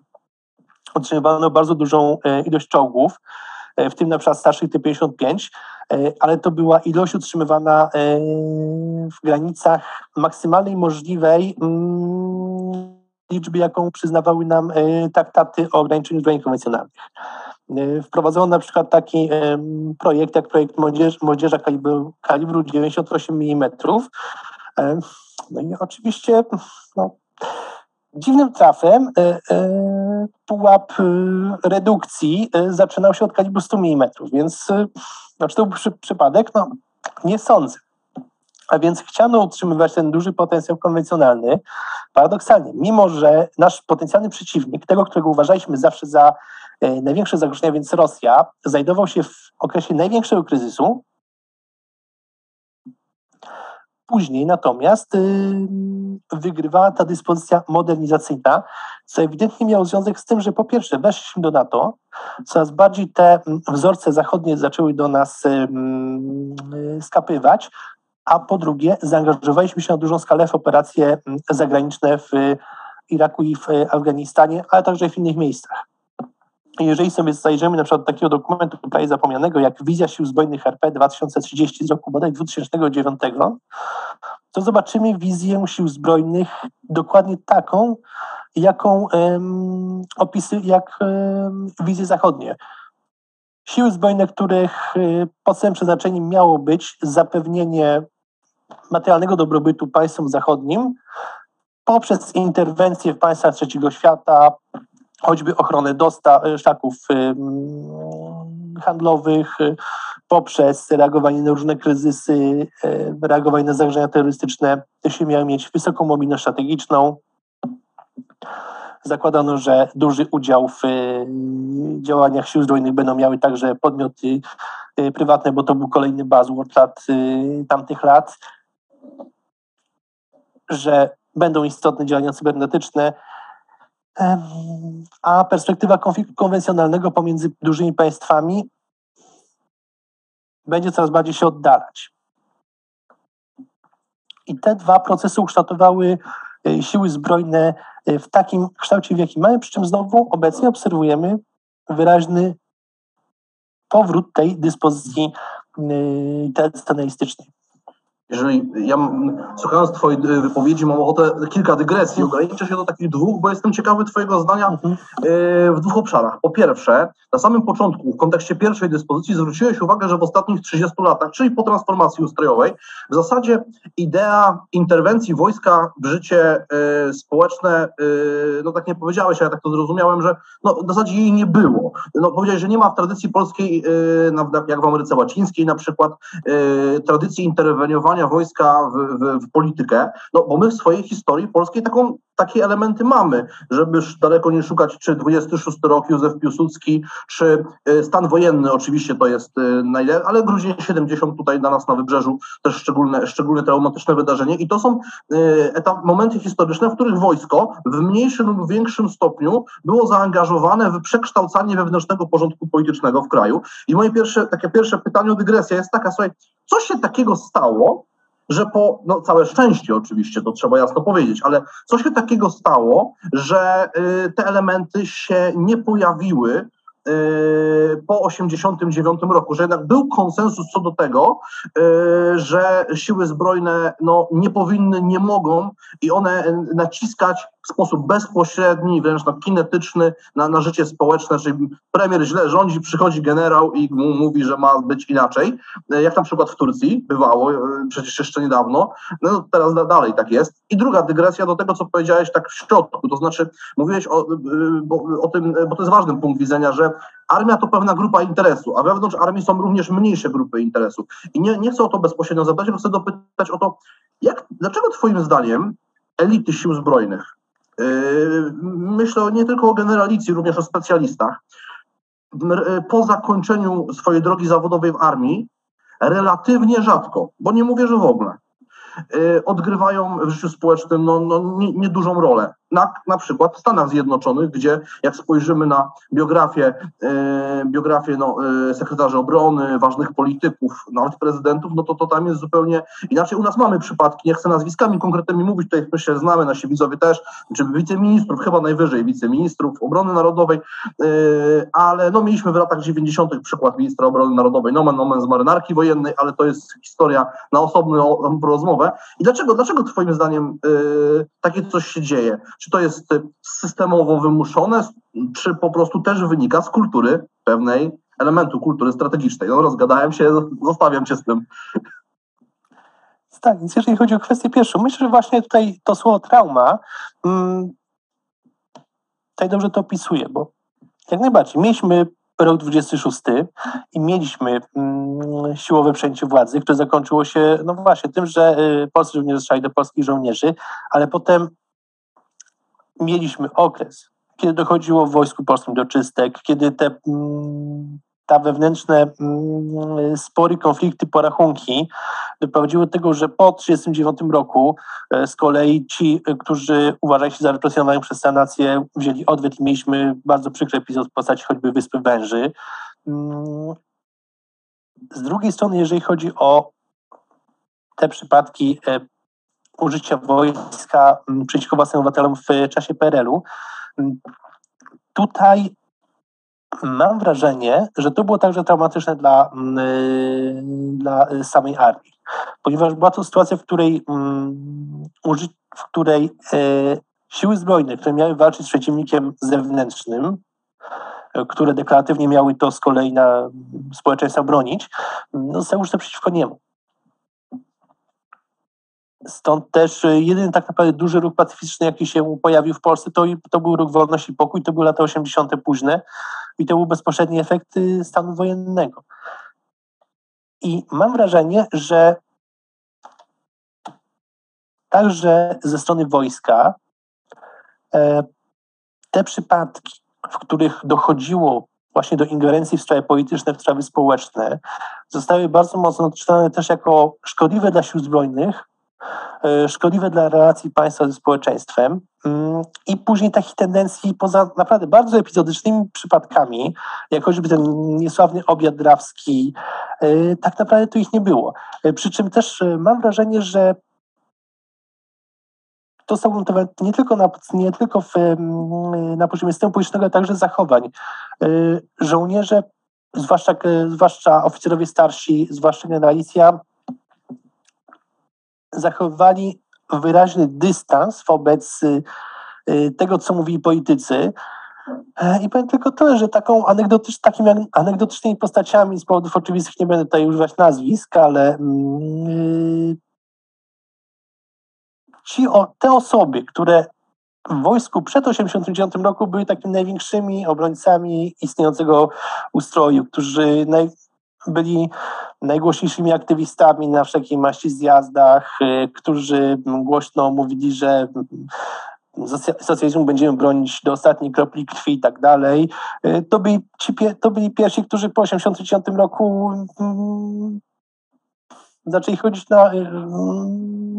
Utrzymywano bardzo dużą ilość czołgów, w tym na przykład starszych T-55, ale to była ilość utrzymywana w granicach maksymalnej możliwej mm, liczby, jaką przyznawały nam e, traktaty o ograniczeniu zbrojeń konwencjonalnych. E, wprowadzono na przykład taki projekt, jak projekt młodzież, Młodzieża kalibru, kalibru 98 mm. No i oczywiście no, dziwnym trafem e, pułap redukcji zaczynał się od kalibru 100 mm, więc czy to był przy, przypadek? No, nie sądzę. A więc chciano utrzymywać ten duży potencjał konwencjonalny. Paradoksalnie, mimo że nasz potencjalny przeciwnik, tego, którego uważaliśmy zawsze za e, największe zagrożenie, więc Rosja, znajdował się w okresie największego kryzysu, Później natomiast y, wygrywała ta dyspozycja modernizacyjna, co ewidentnie miało związek z tym, że po pierwsze weszliśmy do NATO, coraz bardziej te wzorce zachodnie zaczęły do nas y, skapywać, a po drugie zaangażowaliśmy się na dużą skalę w operacje mm, zagraniczne w Iraku i w Afganistanie, ale także w innych miejscach. Jeżeli sobie zajrzymy na przykład do takiego dokumentu prawie zapomnianego jak Wizja Sił Zbrojnych RP 2030 z roku bodaj 2009, to zobaczymy wizję sił zbrojnych dokładnie taką, jaką um, opisy, jak um, wizje zachodnie. Siły zbrojne, których y, podstawowym przeznaczeniem miało być zapewnienie materialnego dobrobytu państwom zachodnim poprzez interwencje w państwach trzeciego świata, choćby ochronę dostaw, y, szlaków y, handlowych, poprzez reagowanie na różne kryzysy, reagowanie na zagrożenia terrorystyczne, te się miały mieć wysoką mobilność strategiczną, zakładano, że duży udział w y, działaniach sił zbrojnych będą miały także podmioty y, prywatne, bo to był kolejny buzzword lat, y, tamtych lat, że będą istotne działania cybernetyczne. a perspektywa konfliktu konwencjonalnego pomiędzy dużymi państwami będzie coraz bardziej się oddalać. I te dwa procesy ukształtowały siły zbrojne e, w takim kształcie, w jakim mamy, przy czym znowu obecnie obserwujemy wyraźny powrót tej dyspozycji e, tradycjonalistycznej jeżeli ja słuchając Twojej y, wypowiedzi mam ochotę kilka dygresji, ograniczę się do takich dwóch, bo jestem ciekawy Twojego zdania mhm. y, w dwóch obszarach. Po pierwsze, na samym początku, w kontekście pierwszej dyspozycji zwróciłeś uwagę, że w ostatnich 30 latach, czyli po transformacji ustrojowej, w zasadzie idea interwencji wojska w życie y, społeczne, no tak nie powiedziałeś, ale tak to zrozumiałem, że no, w zasadzie jej nie było. No, powiedziałeś, że nie ma w tradycji polskiej, jak w Ameryce Łacińskiej na przykład, tradycji interweniowania wojska w, w, w, politykę, no bo my w swojej historii polskiej taką, takie elementy mamy, żebyż daleko nie szukać, czy 26 rok Józef Piłsudski, czy y, stan wojenny oczywiście to jest y, najlepszy, ale Grudzień 70 tutaj na nas na wybrzeżu też szczególne, szczególne traumatyczne wydarzenie i to są y, etap, momenty historyczne, w których wojsko w mniejszym lub większym stopniu było zaangażowane w przekształcanie wewnętrznego porządku politycznego w kraju. I moje pierwsze, takie pierwsze pytanie, dygresja jest taka, słuchaj, co się takiego stało, że po, no całe szczęście oczywiście, to trzeba jasno powiedzieć, ale co się takiego stało, że y, te elementy się nie pojawiły po 89 roku, że jednak był konsensus co do tego, y, że siły zbrojne no, nie powinny, nie mogą i one naciskać w sposób bezpośredni, wręcz tak kinetyczny na, na życie społeczne, czyli premier źle rządzi, przychodzi generał i mu mówi, że ma być inaczej, jak na przykład w Turcji bywało, e, przecież jeszcze niedawno, no teraz dalej tak jest. I druga dygresja do tego, co powiedziałeś tak w środku, to znaczy mówiłeś o, e, o tym, bo to jest ważny punkt widzenia, że armia to pewna grupa interesu, a wewnątrz armii są również mniejsze grupy interesów. I nie, nie chcę o to bezpośrednio zapytać, tylko chcę dopytać o to, jak, dlaczego twoim zdaniem elity sił zbrojnych, Yy, myślę nie tylko o generalicji, również o specjalistach. Po zakończeniu swojej drogi zawodowej w armii, relatywnie rzadko, bo nie mówię, że w ogóle, yy, odgrywają w życiu społecznym no, no, niedużą nie rolę na, na przykład w Stanach Zjednoczonych, gdzie jak spojrzymy na biografię, e, biografię no, e, sekretarzy obrony, ważnych polityków, nawet prezydentów, no to, to tam jest zupełnie inaczej. U nas mamy przypadki, nie chcę nazwiskami konkretnymi mówić, tutaj myślę, znamy, nasi widzowie też, czy wiceministrów, chyba najwyżej wiceministrów obrony narodowej, e, ale no mieliśmy w latach 90. przykład ministra obrony narodowej, nomen nomen z marynarki wojennej, ale to jest historia na osobną rozmowę. I dlaczego, dlaczego twoim zdaniem e, takie coś się dzieje? Czy to jest systemowo wymuszone, czy po prostu też wynika z kultury pewnej elementu kultury strategicznej? No rozgadałem się, [laughs] zostawiam cię z tym. Tak, więc jeżeli chodzi o kwestię pierwszą, myślę, że właśnie tutaj to słowo trauma hmm, tutaj dobrze to opisuje, bo jak najbardziej mieliśmy rok 26 i mieliśmy mm, siłowe przejęcie władzy, które zakończyło się, no właśnie, tym, że y, polscy żołnierze strzelali do polskich żołnierzy, ale potem mieliśmy okres, kiedy dochodziło w Wojsku Polskim do czystek, kiedy te mm, ta wewnętrzne mm, spory, konflikty, porachunki doprowadziły do tego, że po 1939 roku e, z kolei ci, e, którzy uważali się za represjonowanych przez sanację, wzięli odwet i mieliśmy bardzo przykry epizod w postaci choćby Wyspy Węży. Mm, z drugiej strony, jeżeli chodzi o te przypadki e, użycia wojska mm, przeciwko własnym obywatelom w czasie PRL-u. Mm, tutaj mam wrażenie, że to było także traumatyczne dla, mm, y, dla samej armii, ponieważ była to sytuacja, w której, w której y, siły zbrojne, które miały walczyć z przeciwnikiem zewnętrznym, które deklaratywnie miały to z kolei na społeczeństwa bronić, zostały użyte przeciwko niemu. Stąd też e, jedyny tak naprawdę duży ruch pacyfistyczny, jaki się pojawił w Polsce, to, to był ruch Wolność i Pokój, to były lata 80. późne i to był bezpośredni efekt y, stanu wojennego. I mam wrażenie, że także ze strony wojska e, te przypadki, w których dochodziło właśnie do ingerencji w sprawy polityczne, w sprawy społeczne, zostały bardzo mocno odczytane też jako szkodliwe dla sił zbrojnych, szkodliwe dla relacji państwa ze społeczeństwem. Mm, I później takich tendencji, poza naprawdę bardzo epizodycznymi przypadkami, jak choćby ten niesławny obiad drawski, tak naprawdę tu ich nie było. Przy czym też mam wrażenie, że to są ugruntowane nie tylko, na, nie tylko w, na poziomie systemu politycznego, ale także zachowań. Żołnierze zwłaszcza, zwłaszcza oficerowie starsi, zwłaszcza generalicja, zachowywali wyraźny dystans wobec y, y, tego, co mówili politycy. E, I powiem tylko to, że taką anegdotycz, takimi anegdotycznymi postaciami, z powodów oczywistych nie będę tutaj używać nazwisk, ale yy, ci, o, te osoby, które w wojsku przed 1989 roku były takimi największymi obrońcami istniejącego ustroju, którzy naj, byli najgłośniejszymi aktywistami na wszelkiej maści zjazdach, y, którzy głośno mówili, że socjalizmu będziemy bronić do ostatniej kropli krwi i tak dalej. Y, to byli, ci, to byli pierwsi, którzy po 1989 roku mm, zaczęli chodzić na, y,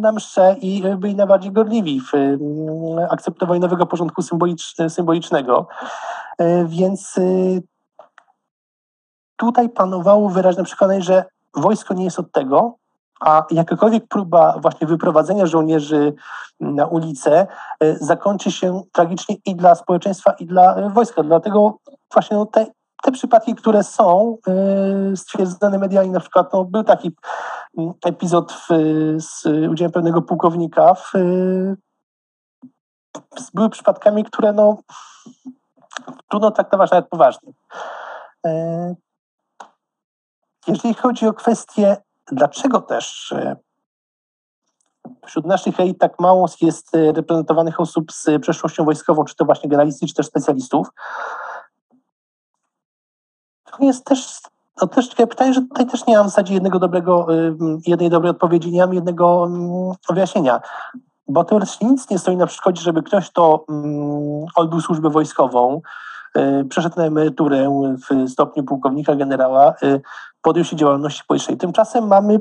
na msze i byli najbardziej gorliwi w y, akceptowaniu nowego porządku symbolicznego. Y, więc tutaj panowało wyraźne przekonanie, że wojsko nie jest od tego, a jakakolwiek próba właśnie wyprowadzenia żołnierzy na ulicę zakończy się tragicznie i dla społeczeństwa, i dla wojska. Dlatego właśnie no, te te przypadki, które są y, stwierdzone medialnie, na przykład no, był taki epizod w, z udziałem pewnego pułkownika, w, były przypadkami, które no, trudno traktować nawet poważnie. E, jeżeli chodzi o kwestię, dlaczego też e, wśród naszych elit tak mało jest reprezentowanych osób z przeszłością wojskową, czy to właśnie generalistów, czy też specjalistów, to jest też, to też pytanie, że tutaj też nie mam w zasadzie jednego dobrego, jednej dobrej odpowiedzi, nie mam jednego mm, wyjaśnienia. Bo teoretycznie nic nie stoi na przeszkodzie, żeby ktoś, kto mm, odbył służbę wojskową, przeszedł na emeryturę w stopniu pułkownika, generała, y, podjął się działalności politycznej. Tymczasem mamy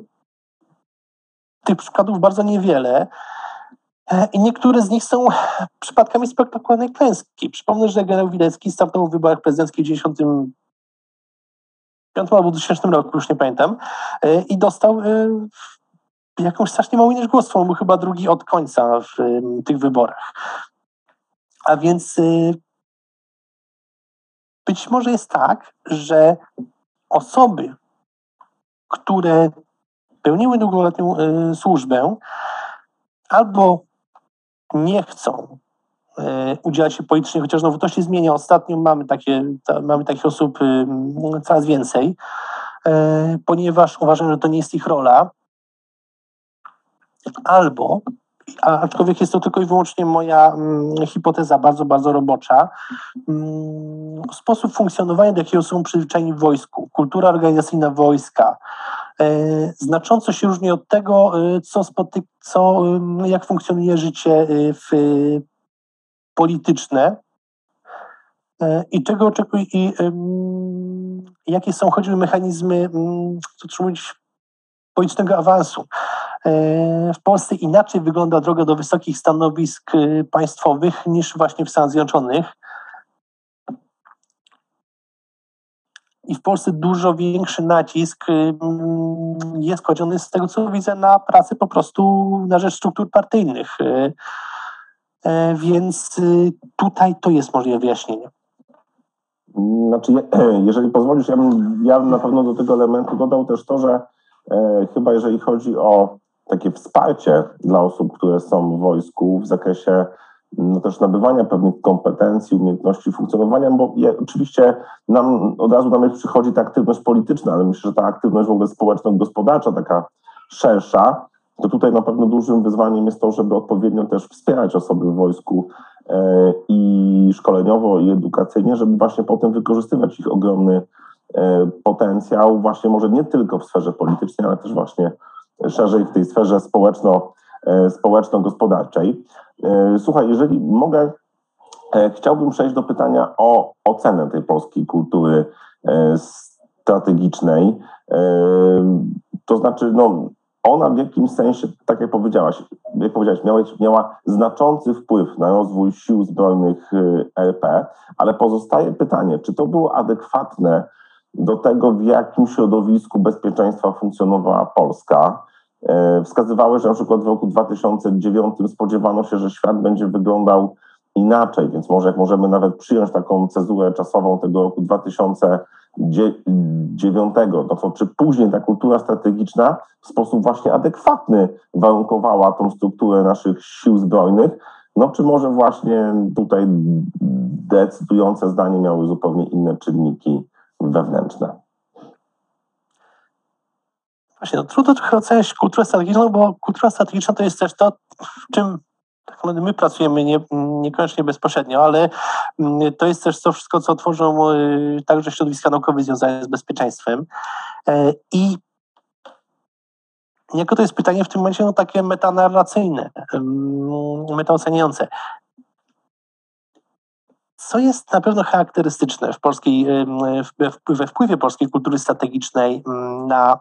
tych przykładów bardzo niewiele. E, I niektóre z nich są przypadkami spektakularnej klęski. Przypomnę, że generał Wilecki startował w wyborach prezydenckich w 90 2005 albo 2000 roku, już nie pamiętam, e, i dostał e, jakąś strasznie małą ilość głosów. On był chyba drugi od końca w tych wyborach. A więc e, być może jest tak, że osoby, które pełniły długoletnią służbę, albo nie chcą E, udzielać się politycznie, chociaż znowu to się zmienia. Ostatnio mamy, takie, mamy takich osób coraz więcej, ponieważ uważam, że to nie jest ich rola. Albo, aczkolwiek jest to tylko i wyłącznie moja hipoteza bardzo, bardzo robocza, sposób funkcjonowania, do jakiego są przyzwyczajeni w wojsku, kultura organizacyjna wojska, e, znacząco się różni od tego, co, spotyk- co jak funkcjonuje życie w polityczne. E, i czego oczekuje i jakie są choćby mechanizmy, co trzeba mówić, politycznego awansu. E, w Polsce inaczej wygląda droga do wysokich stanowisk e, państwowych niż właśnie w Stanach Zjednoczonych. I w Polsce dużo większy nacisk jest kładziony z tego, co widzę, na pracę po prostu na rzecz struktur partyjnych. E, więc tutaj to jest możliwe wyjaśnienie. Znaczy, [clears throat] jeżeli pozwolisz, ja bym, ja bym na pewno do tego elementu dodał też to, że e, chyba jeżeli chodzi o takie wsparcie dla osób, które są w wojsku w zakresie no też nabywania pewnych kompetencji, umiejętności funkcjonowania, bo oczywiście nam od razu na przychodzi ta aktywność polityczna, ale myślę, że ta aktywność w ogóle społeczno-gospodarcza, taka szersza, to tutaj na pewno dużym wyzwaniem jest to, żeby odpowiednio też wspierać osoby w wojsku e, i szkoleniowo, i edukacyjnie, żeby właśnie potem wykorzystywać ich ogromny e, potencjał, właśnie może nie tylko w sferze politycznej, ale też właśnie szerzej w tej sferze społeczno, e, społeczno-gospodarczej. Słuchaj, jeżeli mogę, chciałbym przejść do pytania o ocenę tej polskiej kultury strategicznej. To znaczy, no, ona w jakimś sensie, tak jak powiedziałaś, jak powiedziałeś, miała, miała znaczący wpływ na rozwój sił zbrojnych RP, ale pozostaje pytanie, czy to było adekwatne do tego, w jakim środowisku bezpieczeństwa funkcjonowała Polska. Wskazywały, że na przykład w roku 2009 spodziewano się, że świat będzie wyglądał inaczej, więc może jak możemy nawet przyjąć taką cezurę czasową tego roku 2009, no to czy później ta kultura strategiczna w sposób właśnie adekwatny warunkowała tą strukturę naszych sił zbrojnych, no czy może właśnie tutaj decydujące zdanie miały zupełnie inne czynniki wewnętrzne? Właśnie, no, trudno trochę oceniać kulturę strategiczną, bo kultura strategiczna to jest też to, w czym my pracujemy nie, niekoniecznie bezpośrednio, ale mm, to jest też to wszystko, co tworzą y, także środowiska naukowe związane z bezpieczeństwem. E, I jako to jest pytanie w tym momencie no, takie metanarracyjne, metaoceniające. Co jest na pewno charakterystyczne w polskiej, we wpływie polskiej kultury strategicznej na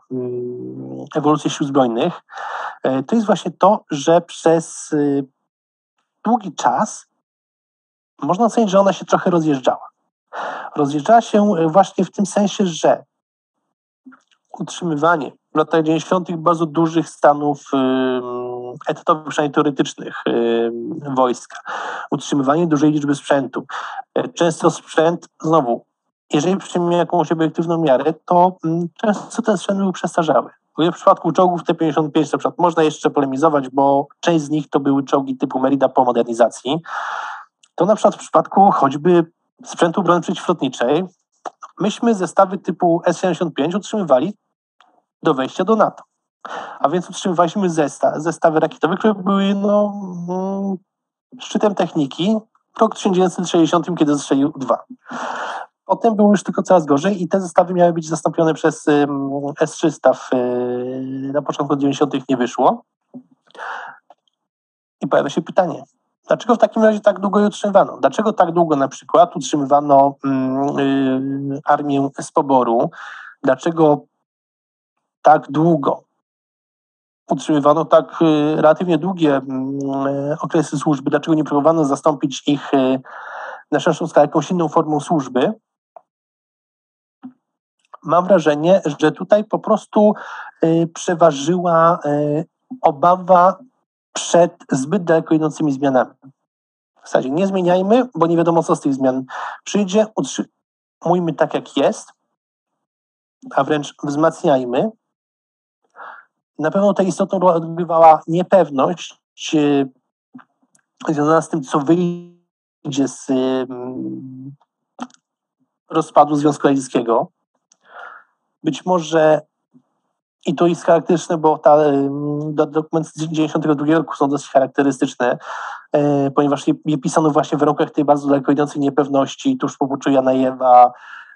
ewolucję sił zbrojnych, e, to jest właśnie to, że przez y, długi czas można ocenić, że ona się trochę rozjeżdżała. Rozjeżdżała się e, właśnie w tym sensie, że utrzymywanie w latach 90. bardzo dużych stanów etatowych, przynajmniej teoretycznych wojska, utrzymywanie dużej liczby sprzętu. E, często sprzęt, znowu, jeżeli przyjmiemy jakąś obiektywną miarę, to często ten sprzęt był przestarzały. W przypadku czołgów T-55 na przykład można jeszcze polemizować, bo część z nich to były czołgi typu Merida po modernizacji. To na przykład w przypadku choćby sprzętu broni przeciwlotniczej, myśmy zestawy typu S-75 utrzymywali do wejścia do NATO. A więc utrzymywaliśmy zesta, zestawy rakietowe, które były no, mm, szczytem techniki w roku 1960, kiedy zestrzelił dwa. Potem było już tylko coraz gorzej i te zestawy miały być zastąpione przez S300 w, y, na początku 90. nie wyszło. I pojawia się pytanie, dlaczego w takim razie tak długo je utrzymywano? Dlaczego tak długo na przykład utrzymywano y, armię z poboru? Dlaczego tak długo utrzymywano tak y, relatywnie długie okresy służby? Dlaczego nie próbowano zastąpić ich na szerszą skalę jakąś inną formą służby? mam wrażenie, że tutaj po prostu y, przeważyła y, obawa przed zbyt daleko idącymi zmianami. W zasadzie nie zmieniajmy, bo nie wiadomo, co z tych zmian przyjdzie. Utrzymujmy tak, jak jest, a wręcz wzmacniajmy. Na pewno tę istotną rolę odgrywała niepewność y, związana z tym, co wyjdzie z rozpadu Związku Radzieckiego. Być może i to jest charakterystyczne, bo ta, dokumenty z 1992 roku są dosyć charakterystyczne, ponieważ je, je, pisano właśnie w warunkach tej bardzo daleko idącej niepewności, tuż po puczu Janajewa,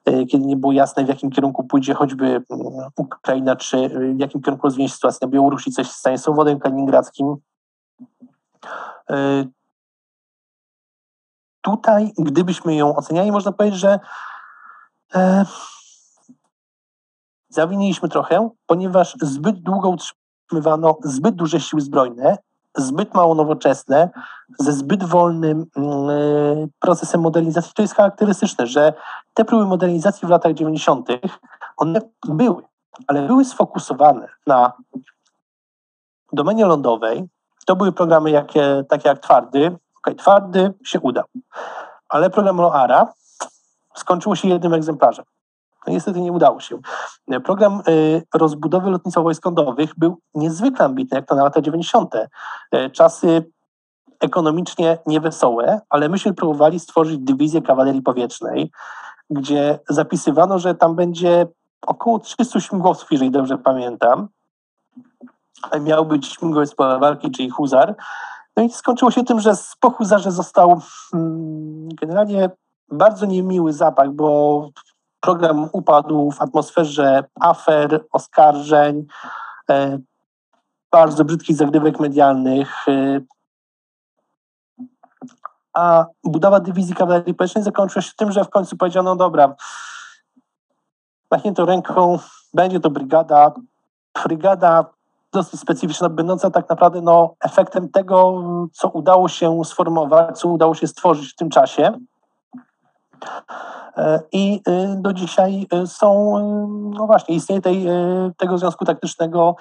kiedy nie było jasne, w jakim kierunku pójdzie choćby Ukraina, czy w jakim kierunku rozwinie się sytuacja na Białorusi, coś się stanie z Sowodem Kaliningradzkim. E, tutaj, gdybyśmy ją oceniali, można powiedzieć, że zawiniliśmy trochę, ponieważ zbyt długo utrzymywano zbyt duże siły zbrojne, zbyt mało nowoczesne, ze zbyt wolnym yy, procesem modernizacji. To jest charakterystyczne, że te próby modernizacji w latach 90. one były, ale były sfokusowane na domenie lądowej. To były programy jakie, takie jak Twardy. Ok, Twardy się udał, ale program Loara skończyło się jednym egzemplarzem. No niestety nie udało się. Program y, rozbudowy lotnictwa wojsk lądowych był niezwykle ambitny, jak to na lata 90. Y, czasy ekonomicznie niewesołe, ale myśmy próbowali stworzyć dywizję kawalerii powietrznej, gdzie zapisywano, że tam będzie około 300 śmigłowców, jeżeli dobrze pamiętam. Miał być śmigłowiec pola walki, czyli huzar. No i skończyło się tym, że po huzarze został hmm, generalnie bardzo niemiły zapach, bo program upadł w atmosferze afer, oskarżeń, e, bardzo brzydkich zagrywek medialnych. E, a budowa dywizji kawalerii powietrznej zakończyła się tym, że w końcu powiedziano, dobra, machnięto ręką, będzie to brygada. Brygada dosyć specyficzna, będąca tak naprawdę no, efektem tego, co udało się sformować, co udało się stworzyć w tym czasie. E, I e, do dzisiaj e, są, no właśnie, istnienie tej, tego związku taktycznego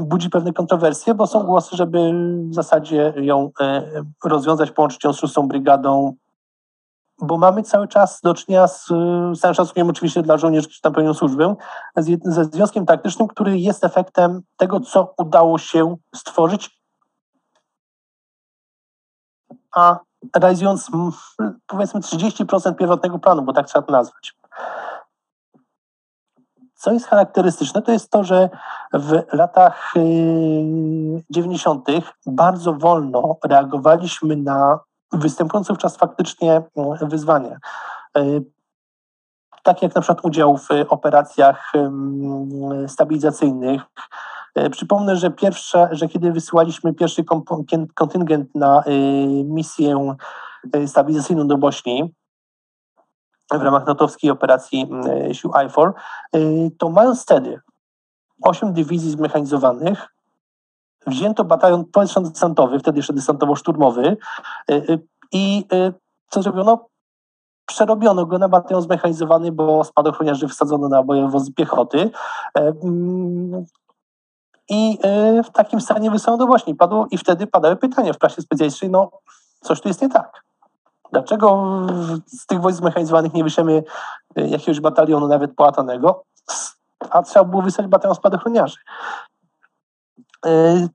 budzi pewne kontrowersje, bo są głosy, żeby w zasadzie ją rozwiązać, połączyć ją z szóstą brygadą, bo mamy cały czas do czynienia z, z całym szacunkiem oczywiście dla żołnierzy, którzy tam pełnią służbę, ze związkiem taktycznym, który jest efektem tego, co udało się stworzyć, a realizując powiedzmy 30% pierwotnego planu, bo tak trzeba to nazwać. Co jest charakterystyczne, to jest to, że w latach 90. Y, bardzo wolno reagowaliśmy na występujące wówczas faktycznie y, wyzwania. Y, tak jak na przykład udział w operacjach stabilizacyjnych, przypomnę, że pierwsze, że kiedy wysyłaliśmy pierwszy kontyngent na e, misję e, stabilizacyjną do Bośni, w ramach natowskiej operacji sił IFOR, to mając wtedy osiem dywizji zmechanizowanych, wzięto batalion powietrzno-desantowy, wtedy jeszcze desantowo-szturmowy i co zrobiono? Przerobiono go na batalion zmechanizowany, bo spadochroniarzy wsadzono na bojowozy piechoty. I e, w takim stanie do Bośni. Padło, I wtedy padały pytania w klasie specjalistycznej, no coś tu jest nie tak. Dlaczego z tych wojsk zmechanizowanych nie wyszemy e, jakiegoś batalionu nawet połatanego, a trzeba było wysłać batalion spadochroniarzy? E,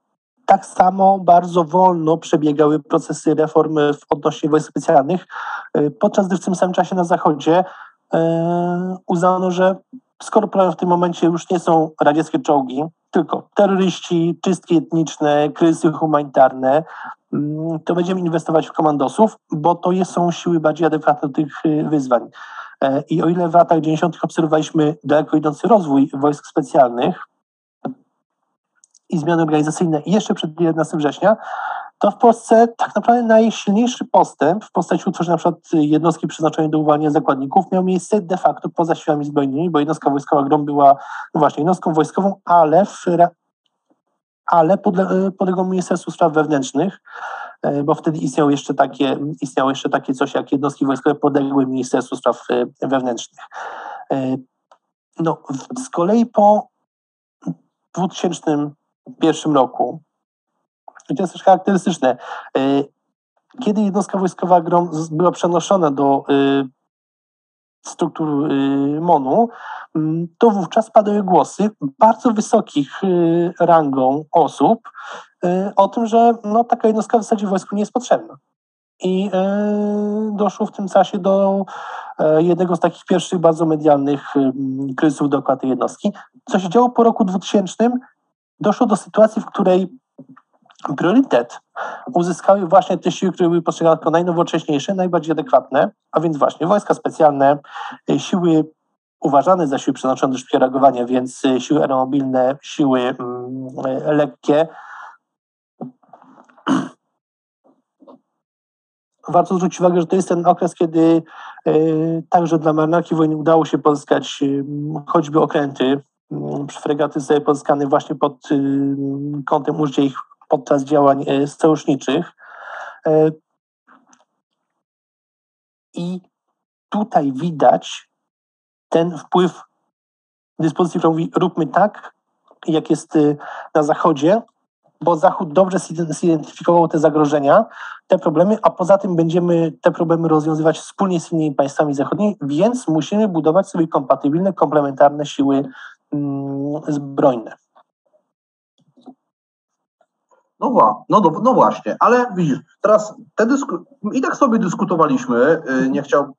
tak samo bardzo wolno przebiegały procesy reformy w odnośnie wojsk specjalnych, podczas gdy w tym samym czasie na Zachodzie uznano, że skoro problem w tym momencie już nie są radzieckie czołgi, tylko terroryści, czystki etniczne, kryzysy humanitarne, mm, to będziemy inwestować w komandosów, bo to są siły bardziej adekwatne do tych y, wyzwań. E, I o ile w latach 90. obserwowaliśmy daleko idący rozwój wojsk specjalnych i zmiany organizacyjne jeszcze przed 11 września, to w Polsce tak naprawdę najsilniejszy postęp w postaci utworzenia przykład jednostki przeznaczonej do uwalniania zakładników miał miejsce de facto poza siłami zbrojnymi, bo jednostka wojskowa GROM była no właśnie jednostką wojskową, ale, w, ale podle, podległa Ministerstwu Spraw Wewnętrznych, e, bo wtedy istniało jeszcze takie, istniało jeszcze takie coś jak jednostki wojskowe podległe Ministerstwu Spraw e, Wewnętrznych. E, no, z kolei po 2001 roku to jest też charakterystyczne. E, kiedy jednostka wojskowa GROM była przenoszona do e, struktur e, MONU, to wówczas padały głosy bardzo wysokich rangą osób o tym, że no, taka jednostka w zasadzie wojsku nie jest potrzebna. I doszło w tym czasie do jednego z takich pierwszych bardzo medialnych kryzysów dookoła tej jednostki. Co się działo po roku 2000, doszło do sytuacji, w której priorytet uzyskały właśnie te siły, które były postrzegane jako najnowocześniejsze, najbardziej adekwatne, a więc właśnie wojska specjalne, e, siły uważane za siły przeznaczone do szybkiego reagowania, więc e, siły aeromobilne, siły mm, e, lekkie. [clears throat] Warto zwrócić uwagę, że to jest ten okres, kiedy także dla marynarki wojny udało się pozyskać choćby okręty, przy fregaty zostały pozyskane właśnie pod kątem użycia ich podczas działań e, sojuszniczych. E, I tutaj widać ten wpływ dyspozycji, która mówi róbmy tak, jak jest e, na Zachodzie, bo Zachód dobrze zidentyfikował te zagrożenia, te problemy, a poza tym będziemy te problemy rozwiązywać wspólnie z innymi państwami zachodnimi, więc musimy budować sobie kompatybilne, komplementarne siły mm, zbrojne. No, no, no właśnie, ale widzisz, teraz te dysku- i tak sobie dyskutowaliśmy, y, nie chciał,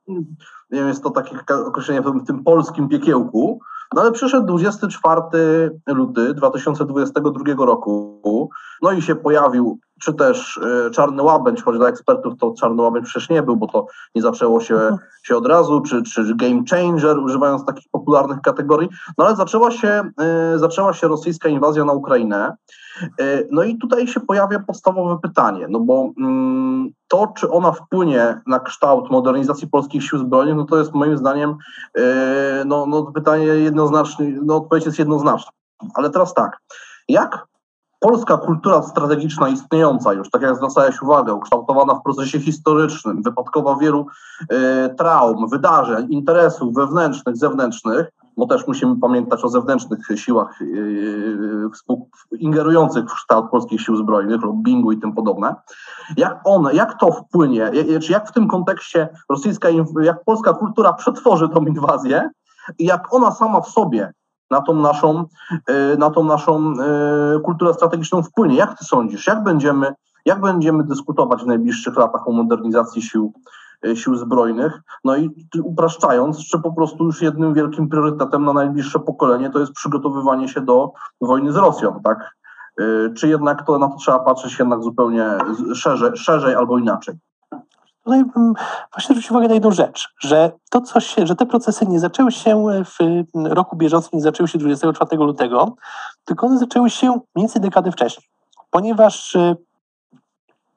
nie wiem, jest to takie określenie w tym polskim piekiełku, no ale przyszedł 24 luty 2022 roku, no i się pojawił, czy też y, czarny łabędź, choć dla ekspertów to czarny łabędź przecież nie był, bo to nie zaczęło się, mhm. się od razu, czy, czy game changer, używając takich popularnych kategorii, no ale zaczęła się, y, zaczęła się rosyjska inwazja na Ukrainę. Y, no i tutaj się pojawia podstawowe pytanie, no bo mm, to, czy ona wpłynie na kształt modernizacji polskich sił zbrojnych, no to jest moim zdaniem no, no pytanie jednoznaczne, no odpowiedź jest jednoznaczna. Ale teraz tak, jak polska kultura strategiczna istniejąca już, tak jak zwracałeś uwagę, ukształtowana w procesie historycznym, wypadkowa wielu y, traum, wydarzeń, interesów wewnętrznych, zewnętrznych, bo też musimy pamiętać o zewnętrznych siłach yy, ingerujących w kształt polskich sił zbrojnych, lobbingu i tym podobne. Jak one, jak to wpłynie, czy jak w tym kontekście rosyjska, jak polska kultura przetworzy tą inwazję i jak ona sama w sobie na tą naszą, yy, na tą naszą yy, kulturę strategiczną wpłynie. Jak ty sądzisz, jak będziemy, jak będziemy dyskutować w najbliższych latach o modernizacji sił E, sił zbrojnych. No i upraszczając, czy po prostu już jednym wielkim priorytetem na najbliższe pokolenie to jest przygotowywanie się do wojny z Rosją, tak? E, czy jednak to na to trzeba patrzeć jednak zupełnie szerzej, szerzej albo inaczej? Tutaj bym właśnie zwrócił uwagę na jedną rzecz, że to coś się, że te procesy nie zaczęły się w roku bieżącym, nie zaczęły się 24 lutego, tylko one zaczęły się mniej więcej dekady wcześniej, ponieważ e,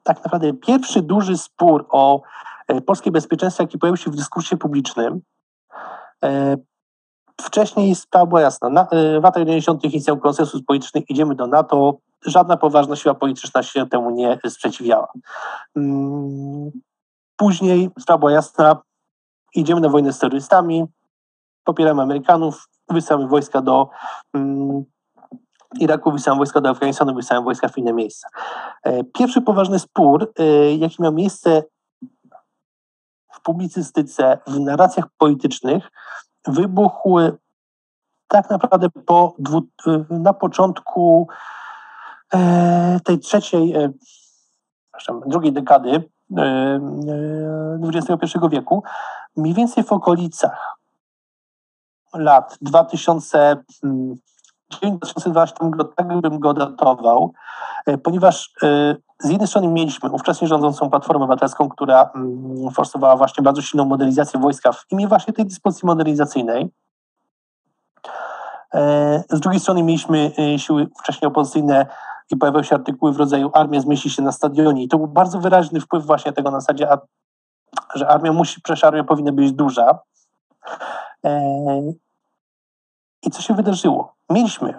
tak naprawdę pierwszy duży spór o E, polskie bezpieczeństwo, jaki pojawił się w dyskursie publicznym. E, wcześniej sprawa była jasna. Na, w latach 90. istniał konsensus polityczny, idziemy do NATO. Żadna poważna siła polityczna się temu nie sprzeciwiała. Później sprawa jasna, idziemy na wojnę z terrorystami, popieramy Amerykanów, wysyłamy wojska do mm, Iraku, wysyłamy wojska do Afganistanu, wysyłamy wojska w inne miejsca. Pierwszy poważny spór, jaki miał miejsce publicystyce, w narracjach politycznych wybuchł tak naprawdę po dwu, na początku e, tej trzeciej, e, drugiej dekady XXI e, wieku, mniej więcej w okolicach lat 2000, 2012 tak bym go datował, ponieważ z jednej strony mieliśmy ówcześnie rządzącą Platformę Obywatelską, która mm, forsowała właśnie bardzo silną modernizację wojska w imię właśnie tej dyspozycji modernizacyjnej. E, z drugiej strony mieliśmy e, siły wcześniej opozycyjne i pojawiały się artykuły w rodzaju armia zmieści się na stadionie i to był bardzo wyraźny wpływ właśnie tego na zasadzie, że armia musi, przecież armia powinna być duża. E, I co się wydarzyło? Mieliśmy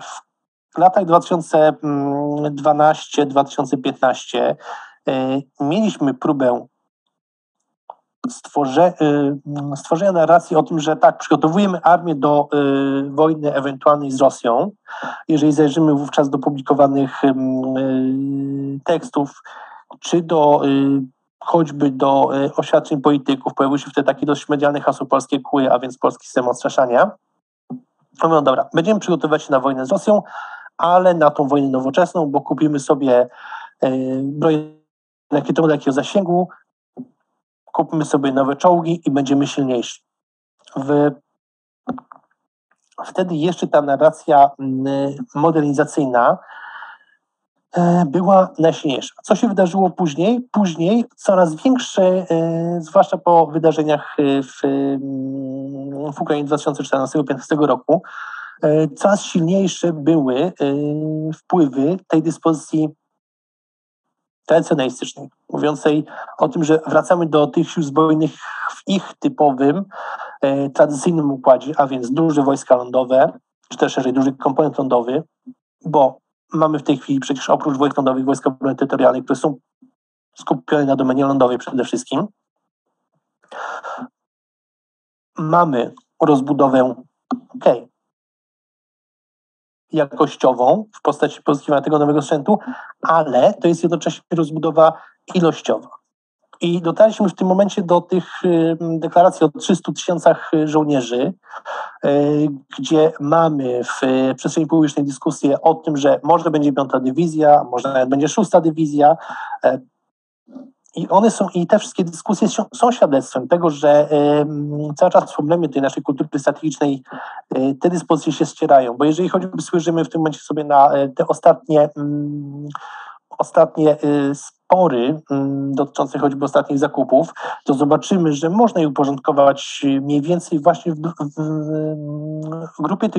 w latach 2012-2015 y, mieliśmy próbę stworze, y, stworzenia narracji o tym, że tak, przygotowujemy armię do y, wojny ewentualnej z Rosją. Jeżeli zajrzymy wówczas do publikowanych tekstów, czy do choćby do oświadczeń polityków, pojawiły się wtedy takie dość medialne hasło polskie kły, a więc polski system odstraszania. Mówią, dobra, będziemy przygotowywać się na wojnę z Rosją, ale na tą wojnę nowoczesną, bo kupimy sobie broń rakietową takiego zasięgu, kupimy sobie nowe czołgi i będziemy silniejsi. W, wtedy jeszcze ta narracja modernizacyjna e, była najsilniejsza. Co się wydarzyło później? Później coraz większe, e, zwłaszcza po wydarzeniach w, w Ukrainie 2014-2015 roku, E, coraz silniejsze były e, wpływy tej dyspozycji tradycjonalistycznej, mówiącej o tym, że wracamy do tych sił zbrojnych w ich typowym, e, tradycyjnym układzie, a więc duże wojska lądowe, czy też szerzej duży komponent lądowy, bo mamy w tej chwili przecież oprócz wojsk lądowych wojska obrony terytorialnej, które są skupione na domenie lądowej przede wszystkim. Mamy rozbudowę, okej, okay, jakościową w postaci pozyskiwania tego nowego sprzętu, ale to jest jednocześnie rozbudowa ilościowa. I dotarliśmy w tym momencie do tych deklaracji o 300 tysiącach żołnierzy, y, gdzie mamy w przestrzeni publicznej dyskusję o tym, że może będzie piąta dywizja, może nawet będzie szósta dywizja. E, i one są, i te wszystkie dyskusje są, świadectwem tego, że cały czas w tej naszej kultury strategicznej y, te dyspozycje się ścierają, bo jeżeli choćby spojrzymy w tym momencie sobie na y, te ostatnie, y, ostatnie spory dotyczące choćby ostatnich zakupów, to zobaczymy, że można je uporządkować mniej więcej właśnie w, w, w grupie tych